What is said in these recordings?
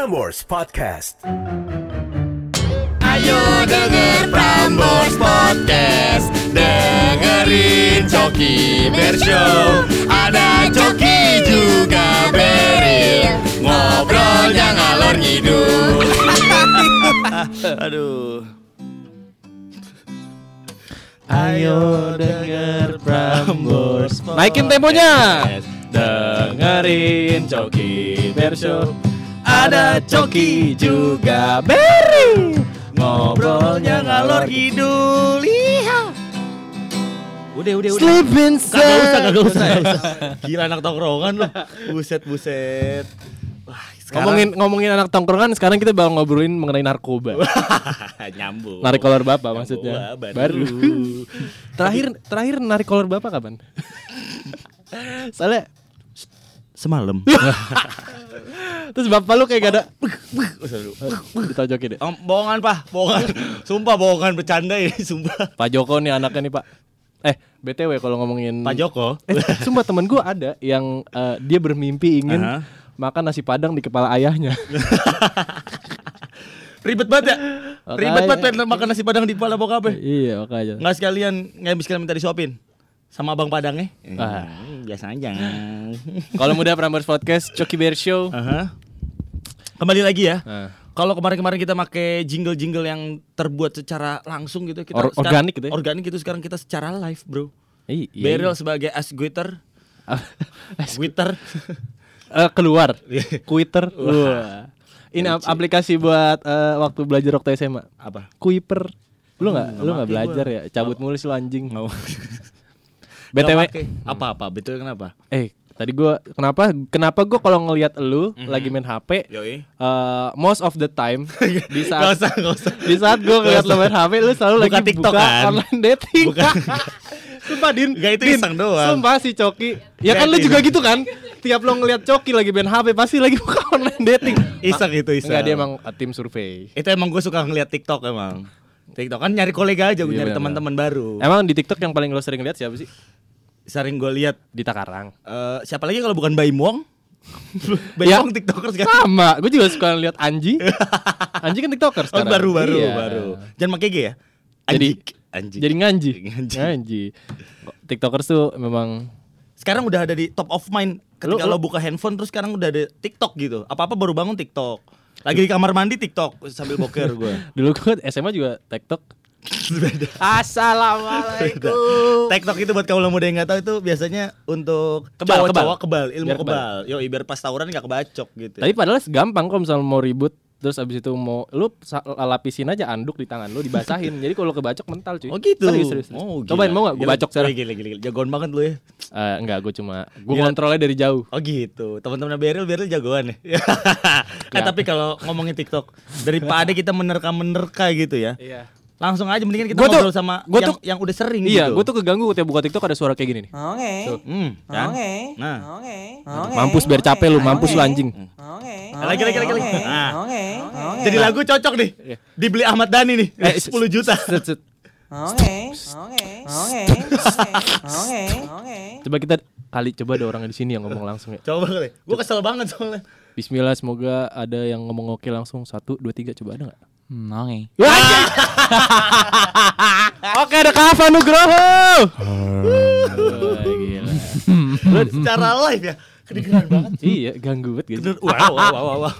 Prambors Podcast. Ayo denger Prambors Podcast. Dengerin Coki Bershow Ada Coki juga Beril Ngobrolnya ngalor ngidul. Aduh. Ayo denger Prambors Naikin temponya. Dengerin Coki Bershow Ada Coki juga Berry Ngobrolnya ngalor ngidul Iya Udah udah udah Sleep inside Kagak usah kagak usah, kagak usah. Gila anak tongkrongan lu Buset buset Wah, sekarang Ngomongin ngomongin anak tongkrongan sekarang kita bakal ngobrolin mengenai narkoba. Nyambung narik kolor bapak Nyambung, maksudnya. wah, Baru. terakhir terakhir narik kolor bapak kapan? Soalnya Semalam terus bapak lu kayak gak ada ditojokin deh. Oh, bohongan pak, bohongan. Sumpah bohongan bercanda ini, sumpah. Pak Joko nih anaknya nih pak. Eh btw kalau ngomongin Pak Joko. Eh, sumpah temen gue ada yang eh, dia bermimpi ingin Aha. makan nasi padang di kepala ayahnya. Ribet banget ya. Makanya. Ribet banget pengen makan nasi padang di kepala bokap ya. iya makanya. Nggak sekalian, nggak sekalian minta disuapin. Sama abang padangnya. Ah. Hmm, biasa aja. Kalau muda Prambors Podcast, Coki Bear Show. Aha. Kembali lagi ya. Nah, Kalau kemarin-kemarin kita make jingle-jingle yang terbuat secara langsung gitu, kita Or- organik gitu ya? Organik itu sekarang kita secara live, Bro. iya. Beryl sebagai as Twitter, Twitter. Eh, keluar. Twitter. Wah. Ini ap- aplikasi buat eh, waktu belajar waktu SMA. Apa? Kuiper. Lu nggak nggak lu nggak belajar gua. ya? Cabut mulu sih lu anjing. BTW. pakai. Apa-apa? Betul kenapa? Eh, tadi gua kenapa kenapa gua kalau ngelihat lu lagi main HP Yoi. eh, most of the time di Gak saat usah, gak usah. di saat gue ngeliat lo main HP lu selalu Buka lagi TikTok, buka kan? online dating Bukan. Sumpah Din Gak, itu Din, iseng doang. Sumpah si Coki Ya Gak, kan lu juga iseng. gitu kan Tiap lo ngeliat Coki lagi main HP Pasti lagi buka online dating Iseng itu iseng. Enggak dia emang uh, tim survei Itu emang gue suka ngeliat TikTok emang. TikTok kan nyari kolega aja, gue Iya, nyari teman-teman baru. Emang di TikTok yang paling lo sering lihat siapa sih? Sering gue lihat Dita Karang eh, siapa lagi kalau bukan Baim Wong? Baim Ya. Wong TikTokers kan? Sama Gue juga suka lihat Anji Anji kan TikToker Oh, sekarang baru baru Iya. baru. Jangan pakai G ya. Jadi Anjing. Anjing. Jadi nganji Nganji. Nganji Tiktokers tuh memang sekarang udah ada di top of mind ketika Lu- lo, lu- buka handphone terus sekarang udah ada TikTok gitu. Apa-apa baru bangun TikTok. Lagi di kamar mandi TikTok sambil boker gue. Dulu gue SMA juga TikTok Assalamualaikum TikTok itu buat kaum muda yang nggak tahu itu biasanya untuk Kebal, cowok-cowok kebal, ilmu Biar kebal. kebal. Yo, biar pas tawuran nggak kebacok gitu. Tapi padahal gampang kalau misalnya mau ribut Terus abis itu mau Lu lapisin aja anduk di tangan lu Dibasahin Jadi kalau kebacok mental cuy Oh gitu. Serius, serius, serius. Oh, Cobain gila. mau gak gue bacok sekarang Gila, gila, gila. Jagoan banget lu ya. Eh, Enggak gue cuma Gue kontrolnya dari jauh Oh gitu. Teman-teman Beril, Beril jagoan ya. eh tapi kalau ngomongin TikTok, daripada kita menerka-menerka gitu ya. Iya Langsung aja mendingan kita Gua tuh- ngobrol sama gua yang, tuh- yang udah sering Iya gitu. gue tuh keganggu tiap buka TikTok ada suara kayak gini nih Oke. Tuh. Hmm, kan? Oke. Nah. Oke. Mampus biar capek lu Mampus lu anjing Oke. Lagi, lagi, lagi, lagi. Oke. Nah. Oke. Oke. Jadi lagu cocok nih. Iya. Dibeli Ahmad Dhani nih. Eh, 10 juta. Oke. Oke. Oke. Oke. Oke. Coba kita kali coba ada orang di sini yang ngomong langsung ya Coba kali. Gue kesel banget soalnya. Bismillah semoga ada yang ngomong oke langsung Satu, dua, tiga coba ada gak? Hmm, Oke. Oke ada Kava Nugroho Gila Secara live ya. Kedengeran banget. Iya ganggu banget gitu Wow, wow, wow, wow.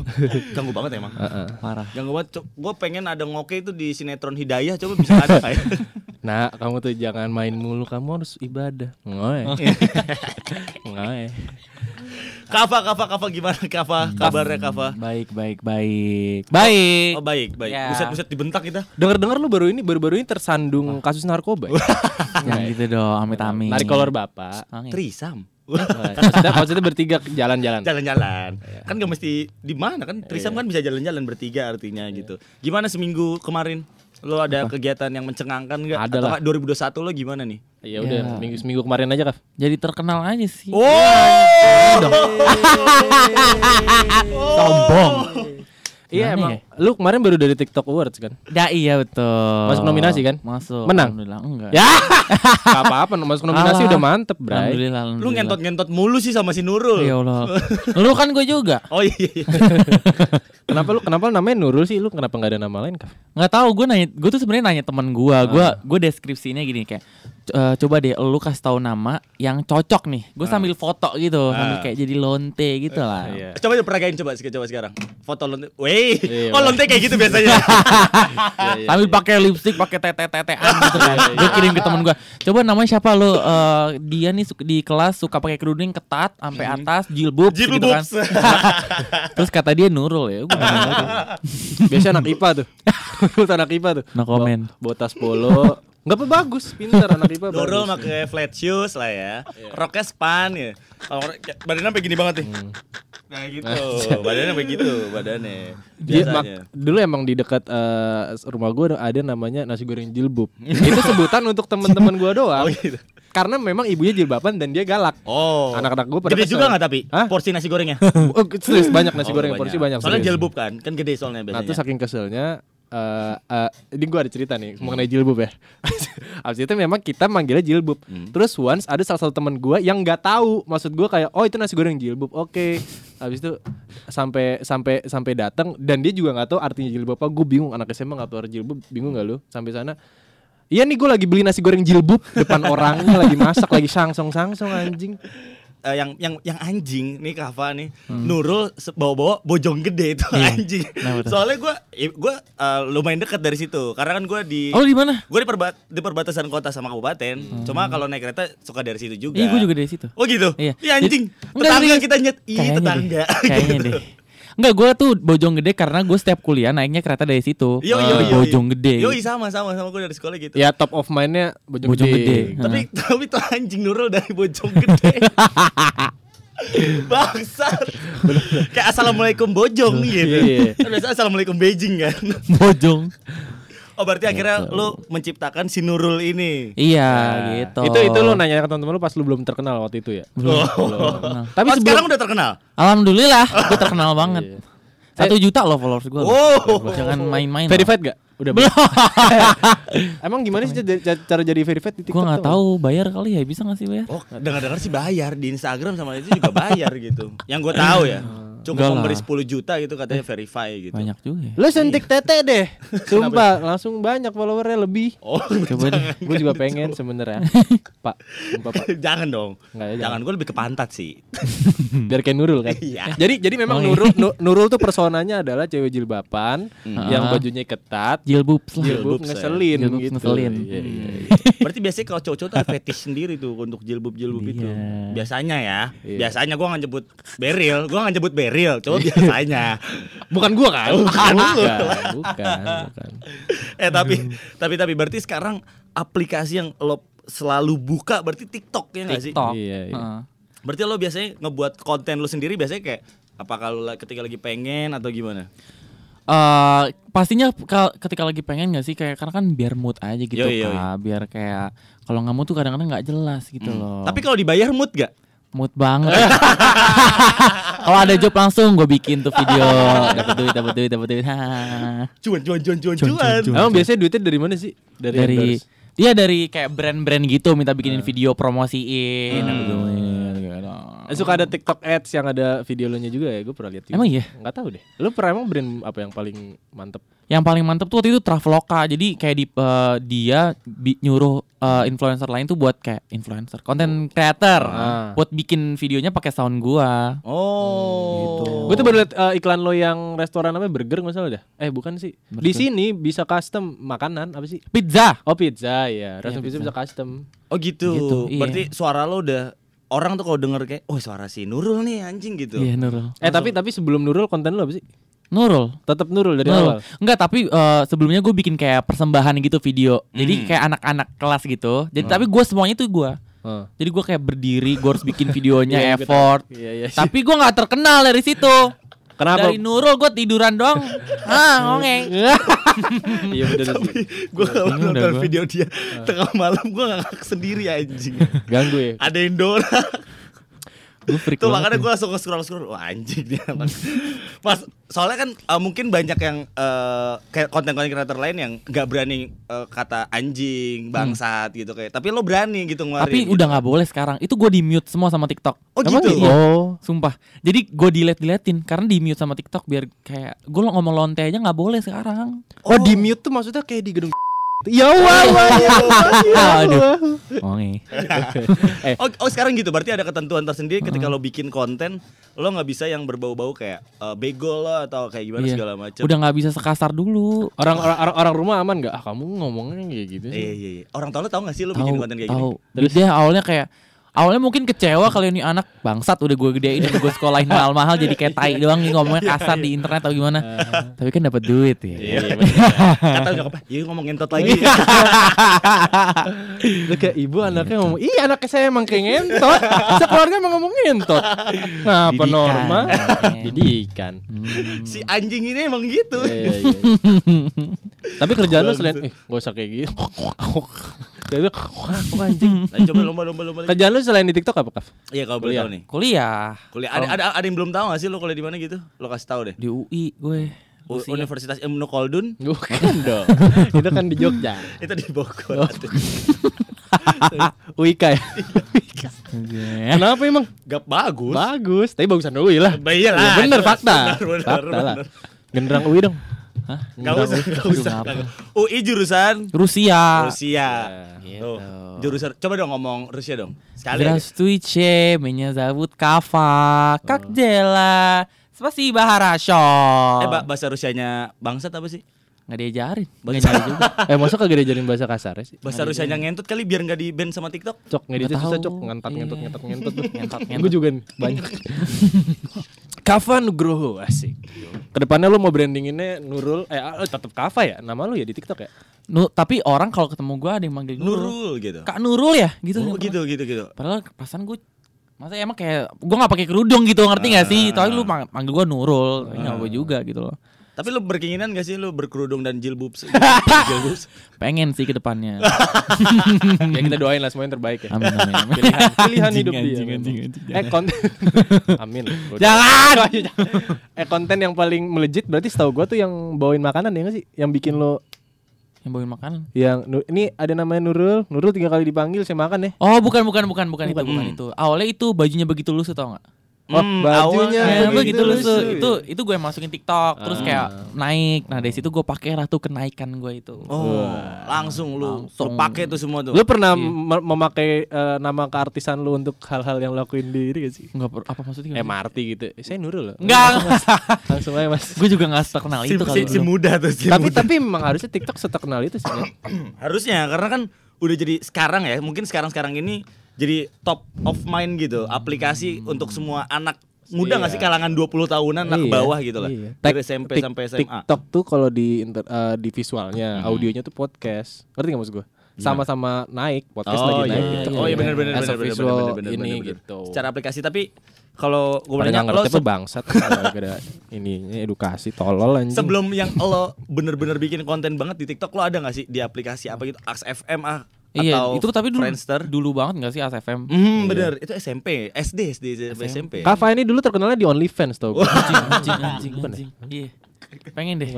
Ganggu banget emang. Parah. Ganggu banget. Gue pengen ada ngoke itu di sinetron Hidayah. Coba bisa ada kayak. Nah kamu tuh jangan main mulu Kamu harus ibadah Ngoe Ngoe Kava, Kava, Kava gimana Kava? Kabarnya Kava? Baik, baik, baik. Baik. Oh baik, baik. Ya. Buset-buset dibentak kita. Dengar-dengar lu baru ini baru-baru ini tersandung kasus narkoba ya? Gitu dong, amit-amit. Narik kolor bapak. Trisam. maksudnya, maksudnya bertiga jalan-jalan Jalan-jalan. Kan gak mesti di mana kan? Trisam kan bisa jalan-jalan bertiga artinya gitu. Gimana seminggu kemarin? Lo ada kegiatan yang mencengangkan gak? Ada lah. nggak 2021 lo gimana nih? Ya udah Ya. seminggu seminggu kemarin aja Kaf Jadi terkenal aja sih. Oh. Sombong. Iya emang ya? Lu kemarin baru dari TikTok Awards kan? Ya iya betul. Masuk nominasi kan? Masuk. Menang? Alhamdulillah enggak. Ya. Gak apa-apa masuk nominasi Alah. udah mantep, Bray. Alhamdulillah, alhamdulillah. Lu ngentot-ngentot mulu sih sama si Nurul. Ya Allah. lu kan gue juga. Oh iya. iya. Kenapa lu kenapa lu namanya Nurul sih? Lu kenapa nggak ada nama lain, Kak? nggak tahu gue nanya gue tuh sebenarnya nanya teman gue gue gue deskripsinya gini kayak "C- eh, coba deh lu kasih tahu nama yang cocok nih gue sambil foto gitu sambil Ah. kayak jadi lonte gitu lah Iya. Coba peragain coba sih coba sekarang. Foto lonte. Weh. Iya, oh lonte kayak gitu biasanya. sambil pakai lipstick pakai tete tetean gitu kan gue kirim ke temen gue coba namanya siapa lo Eh, dia nih suka- di kelas suka pakai kerudung ketat sampai atas jilbab gitu kan Jilbab. terus kata dia Nurul ya gue Biasa anak IPA tuh. Anak IPA tuh. No comment. Bawa tas polo. Enggak apa bagus, pintar anak IPA bagus. pakai flat shoes lah ya. Roknya span ya. Kalau kayak badannya sampai gini banget nih. Nah gitu. badannya sampai gitu badannya. Dia Biasanya. mak- dulu emang di dekat eh, rumah gua ada namanya nasi goreng jilbub. Itu sebutan untuk teman-teman gua doang. Oh gitu. Karena memang ibunya jilbaban dan dia galak. Oh. Anak-anak gua pada Gede kesel. juga nggak tapi Hah? porsi nasi gorengnya? Oh, serius banyak nasi Oh, goreng porsi banyak. Soalnya serius. jilbub kan, kan gede soalnya Nah biasanya. tuh saking keselnya eh eh, ini gue ada cerita nih mengenai jilbub ya. Abis itu memang kita manggilnya jilbub. Terus once ada salah satu teman gue yang nggak tahu maksud gue kayak oh itu nasi goreng jilbub. Oke. Abis itu sampai sampai sampai datang dan dia juga nggak tahu artinya jilbub apa. Gue bingung anak SMA nggak tahu arti jilbub. Bingung nggak lu? Sampai sana Iya nih gue lagi beli nasi goreng jilbub depan orangnya lagi masak lagi sangsong sangsong anjing. Eh, yang yang yang anjing nih Kava nih Hmm. Nurul bawa-bawa bojong gede itu Iya. anjing. Nah. Soalnya gua i- gua eh, lumayan dekat dari situ karena kan gua di oh di mana gua di, perba- di perbatasan kota sama kabupaten. Cuma kalau naik kereta suka dari situ juga. iya gue juga dari situ Oh gitu. Iya. Iya anjing. Enggak, tetangga kita nyet. Iya tetangga. deh. Kayaknya deh. Enggak, gue tuh Bojong Gede karena gue setiap kuliah naiknya kereta dari situ. Yo yo Ke yo. Bojong Gede. Yo sama sama sama gua dari sekolah gitu. Ya top of mindnya bojong, Bojong gede. Gede. Tapi tapi tuh anjing Nurul dari bojong gede. Bangsat. Kayak assalamualaikum bojong gitu. Iya. Kan biasa assalamualaikum Beijing kan. Bojong. Oh berarti akhirnya lu menciptakan si Nurul ini. Iya, gitu. Itu itu lu nanya ke teman-teman lu pas lu belum terkenal waktu itu ya. Belum. Oh. Kenal. Tapi oh, sebelum sekarang udah terkenal. Alhamdulillah, gue terkenal banget. Iya. Satu juta loh followers gue. Oh. Jangan main-main. verified gak? Udah Belum. Emang gimana sih cara, jadi verified di TikTok? Gue nggak tahu bayar kali ya, bisa nggak sih bayar? Oh, dengar-dengar sih bayar di Instagram sama itu juga bayar gitu. Yang gue tahu ya. Cukup Enggak memberi lah. 10 juta gitu katanya verify gitu. Banyak juga. ya. Lu sentik tete deh. Sumpah, langsung banyak followernya lebih. Oh, Coba deh. Gue juga pengen sebenarnya. Pak, sumpah Pak. jangan dong. Nggak ya, jangan gue lebih ke pantat sih. Biar kayak Nurul kan. Iya. Jadi jadi memang Oh, iya. Nurul Nu- Nurul tuh personanya adalah cewek jilbaban yang Ah. bajunya ketat, Jilbub saya. ngeselin Jilbab gitu. ngeselin. Iya, iya, Hmm. iya. Berarti biasanya kalau cowok-cowok tuh fetish sendiri tuh untuk jilbab-jilbab itu. Iya. Biasanya ya. Iya. Biasanya gua nggak nyebut beril, gua nggak nyebut beril, coba biasanya. Bukan gua kan? Bukan lu. bukan, bukan, bukan. eh tapi tapi tapi berarti sekarang aplikasi yang lo selalu buka berarti TikTok ya nggak sih? TikTok. Iya, iya. Heeh. Berarti lo biasanya ngebuat konten lo sendiri biasanya kayak apa kalau la- ketika lagi pengen atau gimana? Eh, pastinya kal- ketika lagi pengen gak sih kayak karena kan biar mood aja gitu Yoi, yoi. Kak. biar kayak kalau nggak mood tuh kadang-kadang nggak jelas gitu loh. Tapi kalau dibayar mood gak? mood banget. kalau ada job langsung gue bikin tuh video dapat duit dapat duit dapat duit. Ha. Cuan cuan cuan cuan Cuan, Emang biasanya duitnya dari mana sih? dari endorse? Dia dari kayak brand-brand gitu minta bikinin video promosiin Hmm. gitu. Eh, Suka ada TikTok ads yang ada video lo nya juga ya? Gue pernah lihat. Emang iya? Nggak tahu deh. Lu pernah emang brand apa yang paling mantep? Yang paling mantep tuh waktu itu Traveloka. Jadi kayak di eh, dia bi- nyuruh eh, influencer lain tuh buat kayak influencer, content creator Ah. buat bikin videonya pakai sound gua. Oh. Gue tuh baru liat eh, iklan lo yang restoran namanya burger nggak salah dah. Eh bukan sih. Di sini bisa custom makanan apa sih? Pizza. Oh pizza ya. Restoran Iya, pizza pizza. bisa custom. Oh gitu. Gitu, iya. Berarti suara lo udah orang tuh kalau denger kayak, oh suara si Nurul nih anjing gitu. Iya Nurul. Eh tapi tapi sebelum Nurul konten lo apa sih? Nurul. Tetap Nurul dari Nurul. awal. Enggak, tapi eh, sebelumnya gue bikin kayak persembahan gitu video. Jadi Hmm. kayak anak-anak kelas gitu. Jadi tapi gue semuanya tuh gue. Heeh. Jadi gue kayak berdiri, gue harus bikin videonya Iya, gue tahu. effort. Iya, iya. Tapi gue nggak terkenal dari situ. Kenapa? Dari Nurul gue tiduran doang. ah, ngongeng. Iya bener sih. gue kalau nonton gua. video dia tengah malam gue ngakak sendiri anjing. Ganggu ya. Ada yang Dora. Gue freak Tuh makanya ya. gue langsung scroll scroll Wah anjing dia. Mas soalnya kan eh, mungkin banyak yang eh, kayak konten-konten kreator lain yang nggak berani eh, kata anjing, bangsat gitu kayak. Tapi lo berani gitu ngeluarin. Tapi gitu. udah nggak boleh sekarang. Itu gue di mute semua sama TikTok. Oh Emang gitu. iya? Oh. Sumpah. Jadi gue delete deletin karena di mute sama TikTok biar kayak gue lo ngomong lonte aja nggak boleh sekarang. Oh, di mute tuh maksudnya kayak di gedung Ya wah, wah, ya ya. Oh. Eh, Oh, oh sekarang gitu berarti ada ketentuan tersendiri ketika Hmm. lo bikin konten lo nggak bisa yang berbau-bau kayak eh, bego lo atau kayak gimana Iya. segala macam. Udah nggak bisa sekasar dulu. orang orang orang, orang rumah aman nggak? Ah, kamu ngomongnya kayak gitu sih. Iya iya iya. Orang tua lo tau gak sih lo bikin konten kayak tahu. gini? Dia awalnya kayak awalnya mungkin kecewa kalau ini anak bangsat udah gue gedein dan gue sekolahin mahal-mahal jadi kayak tai doang nih ngomongnya kasar di internet atau gimana. Tapi kan dapat duit ya. Iya. Kata nyokap, "Iya ngomong ngentot lagi." Lu kayak ibu anaknya ngomong, iya anaknya saya emang kayak ngentot. Sekeluarga emang ngomong ngentot. Ngapa Didikan. normal? Iya. Didikan. Hmm. si anjing ini emang gitu. Iya, iya, iya. Tapi kerjaan lu selain, eh gak usah kayak gitu. Jadi, kok anjing. Nah, coba lomba lomba lomba. Kerjaan lu selain di TikTok apa, Kaf? Iya kalau boleh tahu nih. Kuliah Kuliah ada, ada ada yang belum tahu gak sih lo kuliah di mana gitu? Lo kasih tahu deh. di UI gue. U- Usia. Universitas Ibnu Khaldun Bukan dong. Itu kan di Jogja. itu di Bogor. Aduh. Uika ya. Iya. Kenapa emang? Gak bagus. Bagus, tapi bagusan UI lah. Bah, iya lah. Ya, bener fakta. Bener, bener, fakta lah. bener. Genderang UI dong. Hah? Gak usah, gak Aduh, usah. ngapa. UI jurusan Rusia. Rusia. Gitu. Tuh, jurusan coba dong ngomong Rusia dong. Sekali. aja. Здравствуйте, меня зовут Кафа. Как дела? Spasiba хорошо. Eh ba- bahasa Rusianya bangsat apa sih? Nggak diajarin. Nggak Bahasa- nyari juga. Eh masa kagak diajarin bahasa kasar sih? Bahasa Rusianya ngentut kali biar nggak di ban sama TikTok. Cok ngedit Nggak susah tahu. cok ngentot ngentot Iya. ngentot ngentot tuh. Ngentot, ngentot. Gue juga nih, banyak. Kava Nugroho asik. Ke depannya lu mau brandinginnya Nurul, eh ah, tetap Kava ya? Nama lu ya di TikTok ya? Nu, tapi orang kalau ketemu gue ada yang manggil Nurul. Nurul gitu. Kak Nurul ya? Gitu. Oh, gitu gitu gitu. Padahal perasaan gue Masa emang kayak gue nggak pakai kerudung gitu ngerti nggak sih? Tapi lu mang- manggil gue Nurul, tapi nggak apa juga gitu loh. Tapi lu berkeinginan gak sih lu berkerudung dan jilbub? jilbub. Pengen sih ke depannya. ya kita doain lah semua yang terbaik ya. Amin amin. amin. Pilihan, pilihan Anjing, hidup dia. anjing, memang. anjing, anjing, eh konten Amin. Gua- Jangan. eh konten yang paling melejit berarti setahu gua tuh yang bawain makanan ya nggak sih? Yang bikin lo Yang bawain makanan. yang ini ada namanya Nurul, Nurul tiga kali dipanggil saya makan ya. Oh bukan bukan bukan bukan, itu Bukan. bukan itu. Awalnya itu bajunya begitu lusuh tau nggak? Oh, Hmm, bajunya awalnya Ya, begitu lusuh, lusuh. ya. Itu itu gue masukin TikTok terus kayak naik. Nah dari situ gue pakai lah tuh kenaikan gue itu. Oh, langsung lu Langsung. lu pakai tuh semua tuh. Lu pernah me- memakai eh, nama keartisan lu untuk hal-hal yang lo lakuin diri gak sih? Enggak per- apa maksudnya? MRT gitu. Eh, saya Nurul loh. Enggak. Langsung aja Mas. gue juga nggak terkenal si, itu si, kali si muda tuh si tapi muda. tapi memang harusnya TikTok seterkenal itu sih. ya. harusnya karena kan udah jadi sekarang ya, mungkin sekarang-sekarang ini jadi top of mind gitu, aplikasi untuk semua anak muda nggak sih kalangan 20 tahunan anak ke Iya, bawah gitu lah. iya. Dari SMP sampai SMA. TikTok tuh kalau di inter- eh, di visualnya, audionya tuh podcast. Ngerti gak maksud gue? Sama-sama naik, podcast Oh, lagi naik. iya, TikTok iya. Oh, iya, bener, bener, As a bener, bener, visual bener, bener, ini bener, bener. gitu. Secara aplikasi tapi kalau gue nanya nggak lo apa bangsat gara-gara ini ini edukasi tolol anjing. sebelum yang lo bener-bener bikin konten banget di TikTok lo ada nggak sih di aplikasi apa gitu Aks FM ah Iya, atau itu tapi dulu Friendster? dulu banget nggak sih ASFM? Hmm, bener itu SMP, SD, SD, SMP. Kava ini dulu terkenalnya di OnlyFans tau gue. Anjing, anjing, anjing, anjing. Iya. Pengen deh.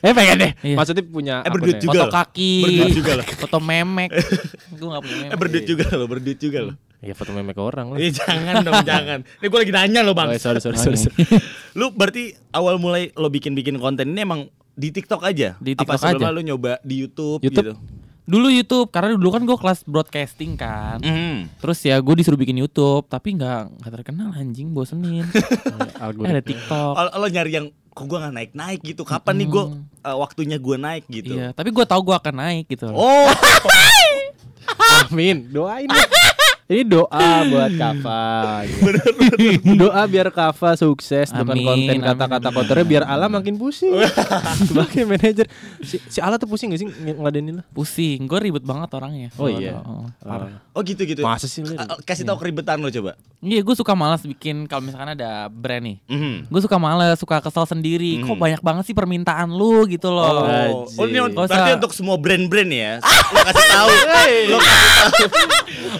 eh pengen deh. Iya. Maksudnya punya Eh, berduit juga. Foto loh. kaki, Berduit juga loh. foto memek. Gue nggak punya memek. Eh berduit juga lo, berduit juga lo. Iya foto memek ke orang lah. Eh jangan dong, jangan. Ini gue lagi nanya lo bang. Oh, sorry sorry sorry. sorry. Lu berarti awal mulai lo bikin-bikin konten ini emang di TikTok aja? Di Apa TikTok sebelumnya aja. lu nyoba di YouTube, YouTube. gitu? Dulu YouTube karena dulu kan gue kelas broadcasting kan. Hmm. Terus ya gue disuruh bikin YouTube tapi nggak nggak terkenal anjing bosenin. eh, ada TikTok. Lo, lo nyari yang kok gue nggak naik-naik gitu. Kapan nih gue waktunya gue naik gitu? Iya, tapi gue tahu gue akan naik gitu. Oh, Amin. Doain ya. Ini doa buat Kava. doa biar Kava sukses dengan Amin, konten amin, kata-kata kotornya biar Allah makin pusing. Sebagai manajer, si, si Allah tuh pusing gak sih ng- ngeladenin lo? Pusing, gue ribet banget orangnya. Oh iya. Oh, parah. oh gitu gitu. Masa sih lu? Kasih tahu keribetan lo coba. Iya, gue suka malas bikin kalau misalkan ada brand nih. Mhm. Gue suka males, suka kesel sendiri. Kok Hmm. banyak banget sih permintaan lu gitu loh. Oh, oh ini berarti untuk semua brand-brand ya. Lo kasih tahu. Lo kasih tahu.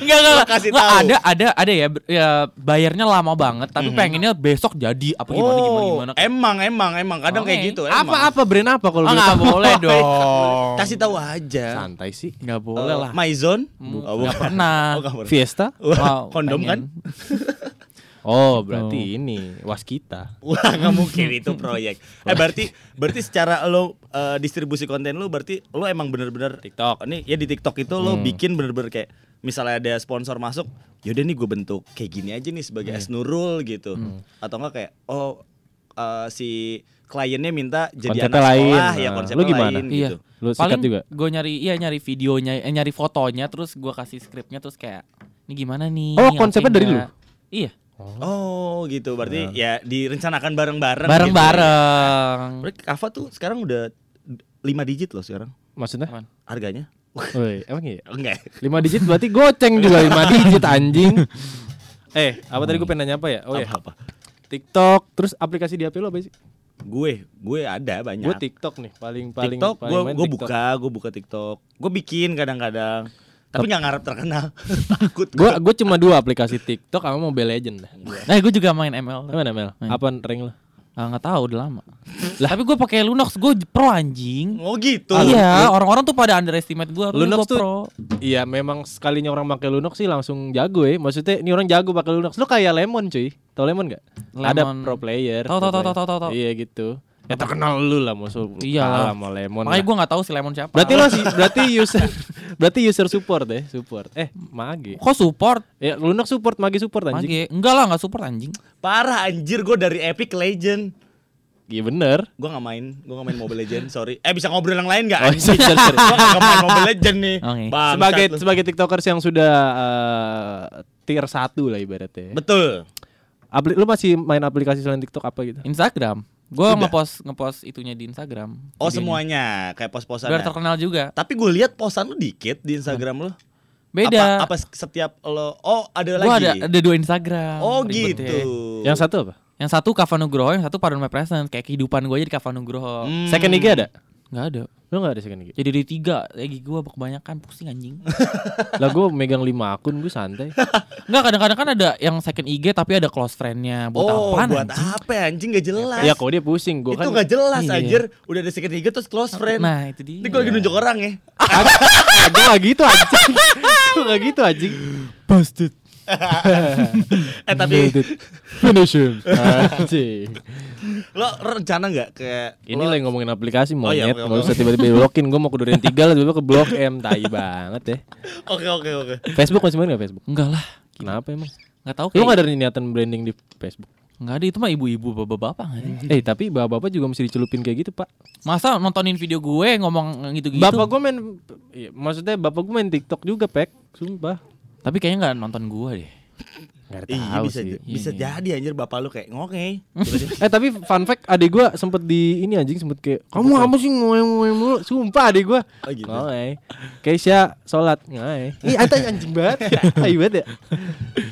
Enggak enggak. Kasih tahu. ada ada ada ya, ya bayarnya lama banget tapi pengennya besok jadi apa gimana gimana Oh, gimana. emang emang emang kadang kayak Oke. gitu. emang. Apa apa brand apa kalau Oh, boleh boleh dong. Kasih tahu aja. Santai sih. Nggak boleh Eh, lah. Maizon? Bu- Oh, nggak bukan. pernah. Oh, pernah. Fiesta? Wow, kondom kan? Oh, berarti ini waskita. Wah nggak mungkin itu proyek. Eh berarti berarti secara lo eh, distribusi konten lo berarti lo emang bener-bener TikTok. Ini ya di TikTok itu lo bikin bener-bener kayak misalnya ada sponsor masuk, yaudah nih gue bentuk kayak gini aja nih sebagai es Nurul gitu. Atau enggak kayak oh eh, si kliennya minta jadi Konsepnya anak lain. sekolah ya Nah, konsepnya lo gimana? lain Iya. gitu. Lu Paling juga? gue nyari iya nyari videonya, eh, nyari fotonya terus gue kasih skripnya terus kayak ini gimana nih? Oh, konsepnya dari nggak?" Iya. Oh gitu berarti ya direncanakan bareng-bareng. Bareng-bareng. Gitu. Berarti Kava tuh sekarang udah 5 digit loh sekarang Maksudnya? Harganya. Woi, emang iya? Enggak. 5 digit berarti goceng juga 5 digit anjing. Eh, apa tadi gue pengen nanya apa ya? Oh ya, Apa-apa. TikTok, terus aplikasi di HP lo apa sih? Gue, gue ada banyak. Gue TikTok nih, paling paling TikTok, paling gue main gue TikTok. buka, gue buka TikTok. Gue bikin kadang-kadang. Tapi nggak ngarep terkenal. Takut. Gue gue cuma dua aplikasi TikTok sama Mobile Legend. dah. Nah, gue juga main ML. Apa Mel? Main. Apa rank lo? Ah, nggak tahu udah lama. Tapi gue pakai Lunox, gue pro anjing. Oh gitu. iya, orang-orang tuh pada underestimate gue. Lunox gua tuh pro. Iya memang sekalinya orang pakai Lunox sih langsung jago ya. Maksudnya ini orang jago pakai Lunox. Lu kayak Lemon cuy. Tau Lemon gak? Ada Lemon. pro player. Tahu, tahu, player. tahu, tahu, tahu. Iya gitu. Ya terkenal lu lah maksud. Iya lah. sama Lemon. Makanya gue nggak tahu si Lemon siapa. Berarti lo sih berarti user berarti user support deh, support. Eh, Mage. kok support? Ya Lunox support, Mage support anjing. Mage. Enggak lah, nggak support anjing. Parah anjir gue dari Epic Legend. Iya bener. Gue nggak main, gue nggak main Mobile Legend. Sorry. Eh bisa ngobrol yang lain nggak? Oh, Anjing. sorry, sorry. Gue nggak main Mobile Legend nih. Bangsat sebagai lu. sebagai tiktokers yang sudah eh, tier 1 lah ibaratnya. betul. Apli lu masih main aplikasi selain TikTok apa gitu? Instagram. Gue ngepost ngepost itunya di Instagram. Oh Videonya. semuanya kayak pos-posan. Biar ya? terkenal juga. Tapi gue lihat posan lu dikit di Instagram lu. Beda. Apa, apa setiap lo? Oh ada Gue lagi. ada ada dua Instagram. Oh ribet gitu. ya. Yang satu apa? Yang satu Kava Nugroho, yang satu Pardon My Presence. Kayak kehidupan gue aja di Kava Nugroho. Hmm. Second IG ada? Nggak ada. Lu gak ada second IG? Jadi di tiga, lagi gue kebanyakan pusing anjing. lah gue megang 5 akun gue santai. Enggak kadang-kadang kan ada yang second IG tapi ada close friend-nya. Buat oh, apaan buat anjing? apa ya, anjing gak jelas. ya kalau dia pusing, gue itu kan gak jelas Iya. anjir. Udah ada second tiga terus close friend. Nah itu dia. Ini gue lagi nunjuk orang ya. gue gak gitu anjing. gue gak gitu anjing. Busted. eh tapi Finish him. Anjing. Lo rencana nggak kayak Ini lo- lagi ngomongin aplikasi Oh iya, monyet, nggak usah tiba-tiba blokin. Gue mau ke Durian Tiga lah, tiba-tiba ke Blok M, tai banget ya. Oke oke oke. Facebook masih main gak Facebook? Enggak lah. Kenapa emang? Enggak tahu Lu kayak. gak ada niatan branding di Facebook? Enggak ada itu mah ibu-ibu bapak-bapak nggak? Eh tapi bapak-bapak juga mesti dicelupin kayak gitu pak Masa nontonin video gue ngomong gitu-gitu? Bapak gue main iya, Maksudnya bapak gue main TikTok juga pek Sumpah Tapi kayaknya nggak nonton gue deh. Gak Iya bisa sih. bisa Iya, jadi anjir bapak lu kayak ngoke. Eh tapi fun fact adik gue sempet di ini anjing sempet kayak Kamu apa? sih ngoe-ngoe mulu Sumpah adik gue Oh gitu. Ngoe Keisha sholat. Ngoe Ih anta anjing banget. Tai banget ya.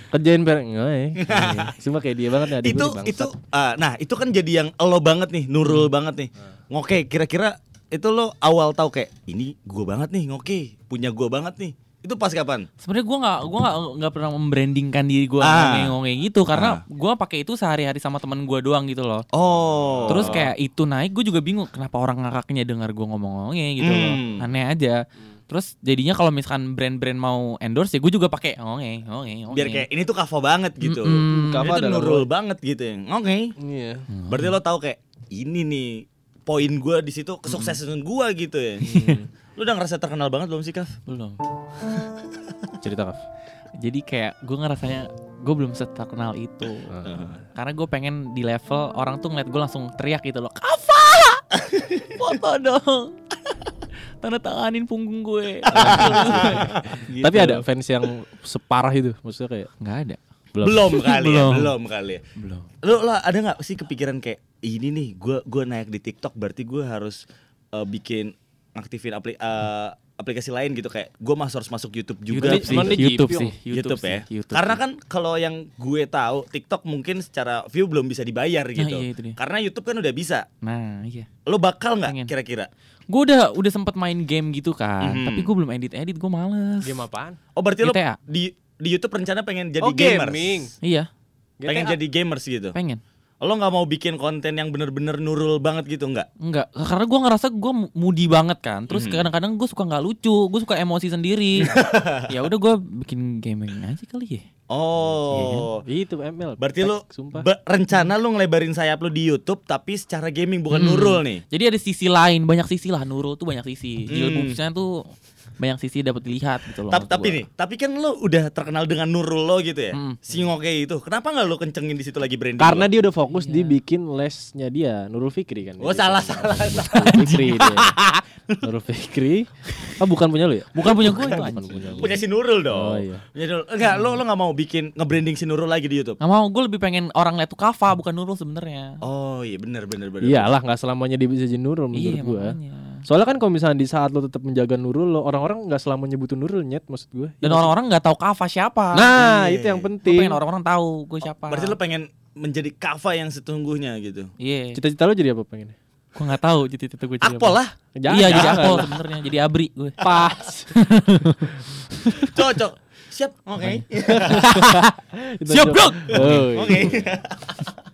Kerjain bareng. Ngoe Sumpah kayak dia banget nih adik itu itu ah, nah itu kan jadi yang lo banget nih, Nurul banget nih. Ngoke kira-kira itu lo awal tahu kayak ini gua banget nih ngoke, punya gua banget nih. Itu pas kapan? Sebenarnya gue nggak gue nggak nggak pernah membrandingkan diri gue Ah. ngomong gitu karena gue pakai itu sehari-hari sama temen gue doang gitu loh. Oh. Terus kayak itu naik gue juga bingung kenapa orang ngakaknya dengar gue ngomong-ngomongnya gitu loh. Hmm. Aneh aja. Terus jadinya kalau misalkan brand-brand mau endorse ya gue juga pakai ngomong ngomong biar kayak ini tuh kavo banget gitu. Kavo Ini tuh adalah Nurul banget gitu ya. Ngoke. Iya Berarti lo tahu kayak ini nih poin gua di situ kesuksesan gua gitu ya. Lu udah ngerasa terkenal banget belum sih, Kaf? belum. Cerita kaf Jadi kayak gue ngerasanya gue belum seterkenal itu. Karena gue pengen di level orang tuh ngeliat gue langsung teriak gitu loh. Kava! Foto dong. Tanda tanganin punggung gue. Gitu. Tapi ada fans yang separah itu Maksudnya kayak Nggak ada. Belum kali ya, Belum. belum kali ya. Belum. Lu lah ada nggak sih kepikiran kayak ini nih gua gua naik di TikTok berarti gua harus eh, bikin aktifin apli, eh, aplikasi lain gitu kayak gua masuk harus masuk YouTube juga. YouTube sih. Emang dia YouTube sih. YouTube, ya. sih, YouTube Karena kan kalau yang gue tahu TikTok mungkin secara view belum bisa dibayar gitu. iya, itu dia. Karena YouTube kan udah bisa. Nah iya. Lo bakal nggak kira-kira? Gue udah udah sempet main game gitu kan. Mhm. Tapi gue belum edit edit gue males. Game apaan? Oh berarti lo di di YouTube rencana pengen jadi Oh, gamers. gaming. Iya, Pengen GTA. jadi gamers gitu. pengen. Lo nggak mau bikin konten yang bener-bener nurul banget gitu nggak? Enggak, karena gue ngerasa gue moody banget kan. Terus Hmm. kadang-kadang gue suka nggak lucu, gue suka emosi sendiri. ya udah gue bikin gaming aja kali ya. Oh. Itu ML. Berarti lu sumpah. be- rencana lu ngelebarin sayap lu di YouTube tapi secara gaming bukan Hmm. nurul nih. Jadi ada sisi lain, banyak sisi lah. Nurul tuh banyak sisi. Hmm. Jilbabsnya tuh banyak sisi dapat dilihat gitu loh. Tapi gua. nih, tapi kan lu udah terkenal dengan nurul lo gitu ya. Hmm. Si Ngoke itu. Kenapa nggak lu kencengin di situ lagi branding? Karena lo? dia udah fokus di bikin lesnya dia, Nurul Fikri kan. Oh, salah salah. salah. Nurul Fikri dia. Nurul Fikri. Ah bukan punya lu ya? Bukan punya gue itu Bukan punya. Punya si Nurul dong. Oh, iya. Punya Nurul. Enggak, lo lo nggak mau bikin nge-branding si Nurul lagi di YouTube. Nggak mau, gue lebih pengen orang lihat tuh Kava bukan Nurul sebenarnya. Oh iya benar benar benar. Iyalah nggak selamanya dia bisa jadi Nurul menurut iya gua. makanya. Soalnya kan kalau misalnya di saat lo tetap menjaga Nurul lo orang-orang nggak selamanya butuh Nurul nyet maksud gue. Dan orang-orang nggak tahu Kava siapa. Nah, Iya. itu yang penting. pengen orang-orang tahu gue siapa. Berarti lo pengen menjadi kava yang setungguhnya gitu. Iya. Cita-cita lo jadi apa pengen? Gue nggak tahu cita-cita gue jadi Akpol apa. lah. Jangan, Iya jadi akpol sebenarnya, jadi abri gue. Pas. Cocok. Siap. Oke. Itu Siap. Bro. Oh, Oke.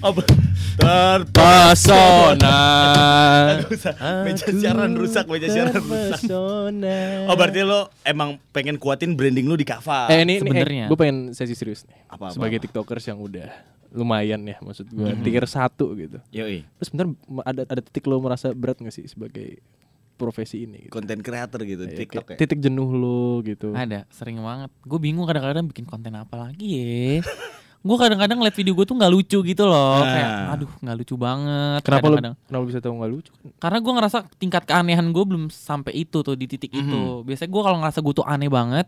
Apa? Terpesona. Meja siaran rusak, meja siaran rusak. Oh berarti lo emang pengen kuatin branding lu di kava. Eh ini, Sebenarnya. gue pengen sesi serius nih. Apa, apa, Sebagai tiktokers yang udah lumayan ya maksud gue Mhm. tier satu gitu. Yoi. Terus bentar ada ada titik lo merasa berat gak sih sebagai profesi ini? Gitu? Konten creator gitu di Kayak TikTok ya. Titik jenuh lo gitu. Ada, sering banget. Gue bingung kadang-kadang bikin konten apa lagi ya. gue kadang-kadang liat video gue tuh nggak lucu gitu loh. Nah. Kayak, aduh nggak lucu banget. Kenapa lo kadang-kadang. kenapa bisa tahu nggak lucu? Karena gue ngerasa tingkat keanehan gue belum sampai itu tuh di titik itu. Biasanya gue kalau ngerasa gue tuh aneh banget,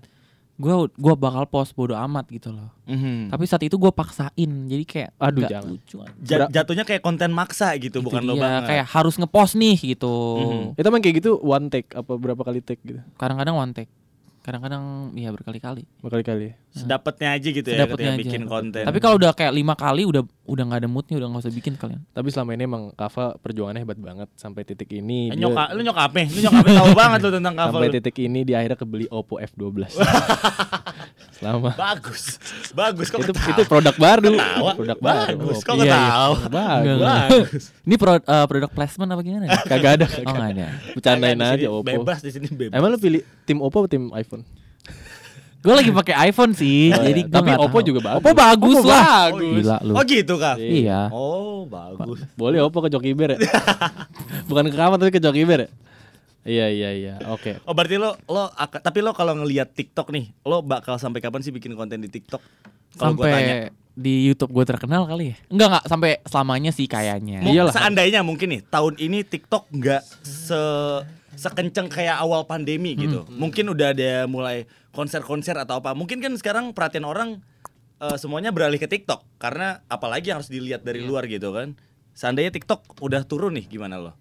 gue gua bakal post bodo amat gitu loh. Mhm. Tapi saat itu gue paksain, jadi kayak Aduh, nggak jangan. lucu. Ja- jatuhnya kayak konten maksa gitu, Itu bukan lo dia, banget. kayak harus ngepost nih gitu. Mhm. Itu emang kayak gitu one take apa berapa kali take gitu? Kadang-kadang one take, kadang-kadang ya berkali-kali. Berkali-kali. ya? Sedapetnya aja gitu ya Sedapetnya ketika aja. bikin konten. Tapi kalau udah kayak lima kali udah udah nggak ada moodnya udah nggak usah bikin kalian. Tapi selama ini emang Kava perjuangannya hebat banget sampai titik ini. Eh, dia- nyoka, lu nyokap nih, lu nyokap tahu banget lu tentang cover. sampai lu. titik ini dia akhirnya kebeli Oppo F12. selama Bagus. Bagus kok itu ketawa? itu produk baru. Ketawa. Produk baru. Bagus, kok Iya, iya. ketawa? Bagus. Bagus. Ini pro, eh, produk placement apa gimana? nih? Kagak ada. oh nggak ada. Bercandain aja Oppo. Bebas di sini bebas. Emang lu pilih tim Oppo atau tim iPhone? Gue lagi pakai iPhone sih, Oh, jadi iya. Tapi Oppo tahu. juga bagus. Oppo bagus Oppo lah. bagus. Gila lu. Oh gitu kah? Iya. Oh bagus. Boleh Oppo ke Jokiber ya? Bukan ke kamar tapi ke Jokiber ya? Iya iya iya. Oke. Oh berarti lo lo tapi lo kalau ngelihat TikTok nih, lo bakal sampai kapan sih bikin konten di TikTok? Kalau gua tanya. Sampai di YouTube gue terkenal kali ya? Enggak enggak sampai selamanya sih kayaknya. Iyalah. Seandainya mungkin nih tahun ini TikTok nggak se sekenceng kayak awal pandemi gitu. Mungkin udah ada mulai konser-konser atau apa. Mungkin kan sekarang perhatian orang eh, semuanya beralih ke TikTok karena apalagi yang harus dilihat dari luar gitu kan. Seandainya TikTok udah turun nih gimana lo?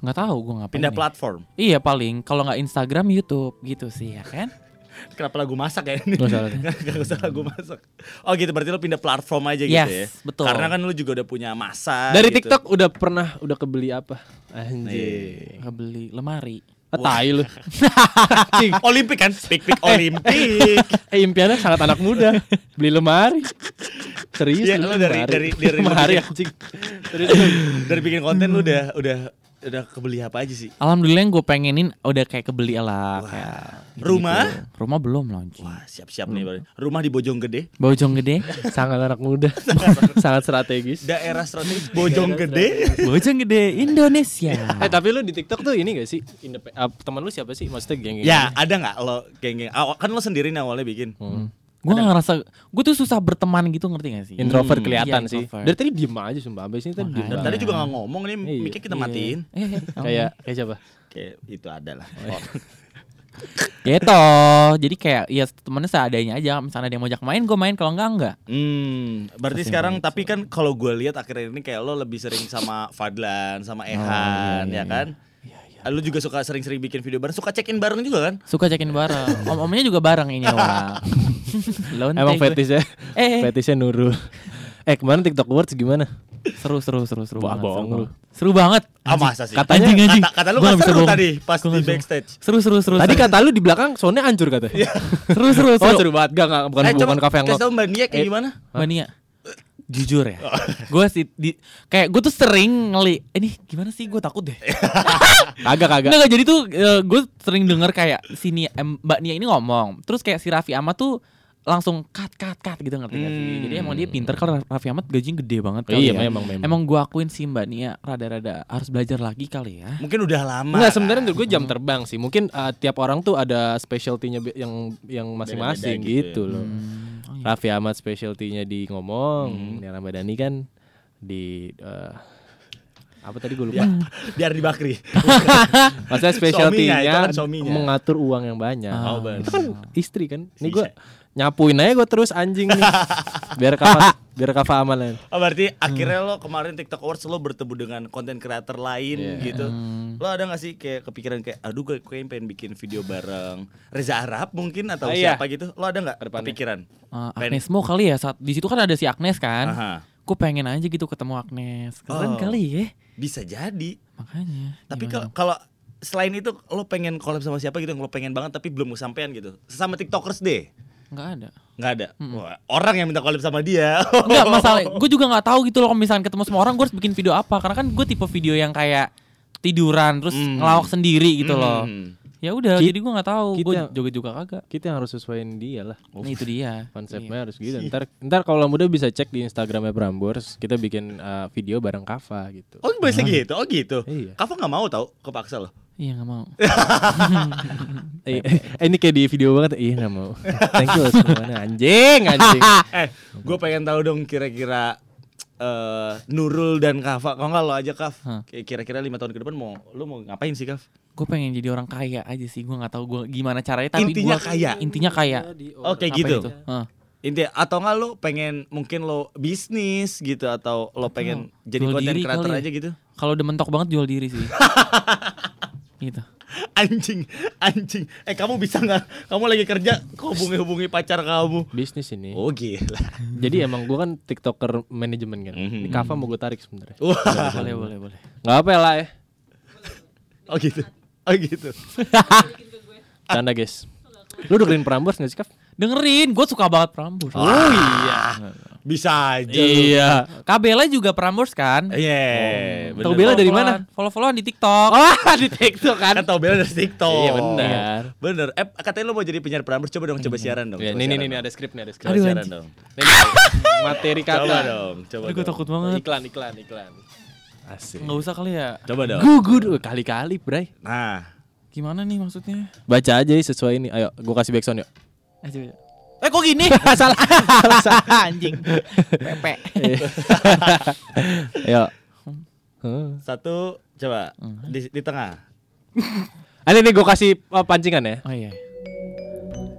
Nggak tahu gue ngapain. Pindah nih. platform. Iya paling kalau nggak Instagram YouTube gitu sih ya kan? Kenapa lagu masak ya ini? Nggak salah. Gak usah lagu masak. Oh gitu berarti lo pindah platform aja gitu Yes, ya. betul. Karena kan lo juga udah punya masa Dari gitu. TikTok udah pernah udah kebeli apa? Anjir. Nggak beli lemari. Ah, tai lu. Olimpik kan? Pik pik Olimpik. Eh impiannya sangat anak muda. Beli lemari. Serius beli lu dari- lemari. dari- dari- lemari dari- anjing. Serius. Dari bikin konten lu udah udah udah kebeli apa aja sih? Alhamdulillah yang gue pengenin udah kayak kebeli lah kayak gitu-gitu. Rumah? Rumah belum launching. Wah, siap-siap nih. Bang. Rumah di Bojonggede. Bojong gede. sangat anak muda. sangat strategis. Daerah strategis Bojonggede. Bojong gede Indonesia. Eh tapi lu di TikTok tuh ini gak sih? Indep- ah, teman lu siapa sih? Maksudnya geng ya, ada nggak lo geng-geng? Kan lo sendiri nih awalnya bikin. Gue gak ngerasa gue tuh susah berteman gitu ngerti gak sih? Introvert Hmm, kelihatan iya, sih. introvert. Dari tadi diem aja sumpah. Abis ini tadi diem tadi juga nggak ngomong nih, Iya. miknya kita matiin. Eh, eh, Kayak kayak siapa? Kayak itu ada lah. Oh. gitu. Jadi kayak ya temennya seadanya aja. Misalnya dia mau ajak main, gue main. Kalau enggak enggak. Hmm, berarti sekarang itu. tapi kan kalau gue lihat akhir ini kayak lo lebih sering sama Fadlan, sama Ehan, iya, ya kan? Lu juga suka sering-sering bikin video bareng, suka check-in bareng juga kan? Suka cekin bareng. Om-omnya juga bareng ini orang. Lonte Emang fetishnya Eh, fetishnya Nurul. Eh kemarin TikTok Awards gimana? Seru seru seru seru Wah, banget. seru bohong lu. banget. Seru banget. Ah masa sih? Katanya- Anjing, anjing. Kata, kata lu kan nggak bisa seru tadi pas di nggak backstage. Seru seru seru. Tadi seru. kata lu di belakang soundnya hancur kata. seru seru Oh seru. seru banget gak, gak bukan eh bukan kafe yang kasih lo. tau Mbak Nia kayak Eh, gimana? Mania. Jujur ya. Oh. gue sih di kayak gue tuh sering ngeli ini gimana sih gue takut deh. Kagak kagak. Enggak, jadi tuh gue sering denger kayak sini Mbak Nia ini ngomong, terus kayak si Raffi Ahmad tuh langsung cut cut cut gitu ngerti gak sih? Hmm. Jadi emang dia pinter kalau Raffi Ahmad gajinya gede banget kali Iya, ya. memang, memang. Emang gue akuin sih Mbak Nia rada-rada harus belajar lagi kali ya. Mungkin udah lama. Enggak sebenarnya menurut gue jam terbang sih. Mungkin uh, tiap orang tuh ada specialty-nya yang yang masing-masing gitu, gitu ya. loh. Hmm, oh iya. Raffi Ahmad specialty-nya di ngomong, Nia Ramadhani kan di uh, apa tadi gue lupa. Ya, biar di Bakri. Maksudnya itu specialty-nya kan mengatur uang yang banyak. Oh, benar. Itu kan istri kan. Ini gue nyapuin aja gue terus anjing nih. biar kafa biar kafa amalan. Oh berarti akhirnya lo kemarin TikTok Awards lo bertemu dengan konten kreator lain Iya. gitu. Hmm. Lo ada gak sih kayak kepikiran kayak aduh gue kayaknya pengen bikin video bareng Reza Arab mungkin atau Ah, iya. siapa gitu. Lo ada nggak Ke depannya. kepikiran? Pengen- Agnes Mo kali ya saat di situ kan ada si Agnes kan. Aha. Gue pengen aja gitu ketemu Agnes. Keren Oh. kali ya. Bisa jadi. Makanya. Tapi kalau kalau selain itu lo pengen collab sama siapa gitu yang lo pengen banget tapi belum kesampaian gitu. Sesama TikTokers deh. Nggak ada. nggak ada. Wah, orang yang minta collab sama dia. Enggak masalah, gue juga nggak tahu gitu loh kalau misalnya ketemu sama orang gue harus bikin video apa karena kan gue tipe video yang kayak tiduran terus Hmm. ngelawak sendiri gitu loh. Ya udah, Ki- jadi gue nggak tahu, gue joget juga kagak. Kita yang harus sesuaiin dia lah. Nah itu dia. Konsepnya harus gitu. Ntar ntar kalau muda bisa cek di Instagramnya Prambors, kita bikin uh, video bareng Kava gitu. Oh biasa gitu, oh gitu. Iya. Kava nggak mau tau, kepaksa lo. Iya nggak mau. Eh, eh, ini kayak di video banget. Iya nggak mau. Thank you semuanya. Anjing, anjing. eh, gue pengen tahu dong kira-kira eh Nurul dan Kava, kalau nggak lo aja Hah. Kayak kira-kira lima tahun ke depan mau lo mau ngapain sih Kav? gue pengen jadi orang kaya aja sih, gue nggak tahu gue gimana caranya. Tapi Intinya gua- kaya? Intinya kaya. Oh kayak Apa gitu. itu? Hah. Intinya atau nggak lo pengen mungkin lo bisnis gitu atau lo pengen jadi Jual konten diri kreator ya. aja gitu? Kalau udah mentok banget jual diri sih. gitu. Anjing, anjing. Eh kamu bisa nggak? Kamu lagi kerja, kok hubungi-hubungi pacar kamu? Bisnis ini. Oh gila. Jadi emang gua kan TikToker manajemen kan. Mhm. Ini Kava mau gue tarik sebenarnya. Wah. boleh boleh boleh. Gak apa ya lah ya. Oh gitu. Oh gitu. Canda guys. Lu dengerin Prambors gak sih Kav? Dengerin, gue suka banget Prambors. Oh iya. Bisa aja. lu. Iya. Kabela juga Prambors kan? Iya. bener. Tahu Bella dari mana? Follow-followan di TikTok. Oh di TikTok kan. Kan tau Bella dari TikTok. Iya benar. Bener. Eh katanya lo mau jadi penyiar Prambors coba dong coba siaran dong. Ya, coba nih nih nih ada skrip nih ada skrip. Aduh, siaran dong. Nih, materi kata. Coba dong, coba Aduh, gue dong. takut banget. Iklan iklan iklan. Asik. Nggak usah kali ya. Coba dong. Gugur kali-kali, Bray. Nah, Gimana nih maksudnya? Baca aja sesuai ini. Ayo, gua kasih backsound yuk. Coba. Eh kok gini? salah, salah, salah. Anjing. Pepe. Ayo. Huh. satu coba Hmm. di, di tengah. Ah, ini nih gua kasih uh, pancingan ya. Oh iya.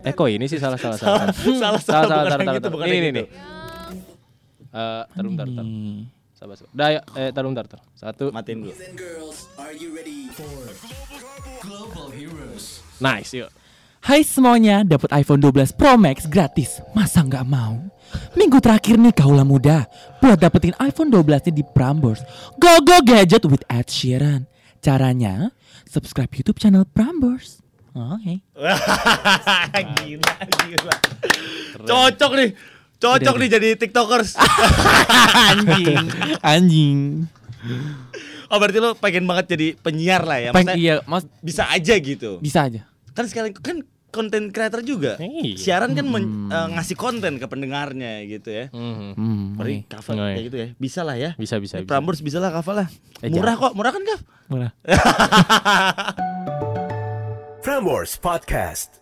Eh kok ini sih salah salah salah. salah, salah, salah, bukan salah, yang salah, gitu, salah. Ini, ini, gitu. nih. Eh, taruh. Ini. Sabar, sabar. Dah, ayo, eh, taruh bentar, taruh. Satu. Matiin dulu. Nice, yuk. Hai semuanya, dapat iPhone 12 Pro Max gratis. Masa nggak mau? Minggu terakhir nih kaulah muda buat dapetin iPhone 12 nya di Prambors. Go go gadget with Ed Sheeran. Caranya subscribe YouTube channel Prambors. Oke. gila, gila. Cocok nih. Cocok nih jadi TikTokers. anjing, anjing. oh, berarti lo pengen banget jadi penyiar lah ya. Peng, Maksudnya iya, mas bisa aja gitu. bisa aja. Kan sekali kan konten kreator juga. Iya. Siaran kan men- eh, ngasih konten ke pendengarnya gitu ya. Hmm, Mari oke. cover kayak gitu ya. Bisa lah ya. Bisa, bisa, bisa. Prambors bisa lah cover lah. Eh, Murah kok, murah kan Kaf? Murah. Prambors Podcast.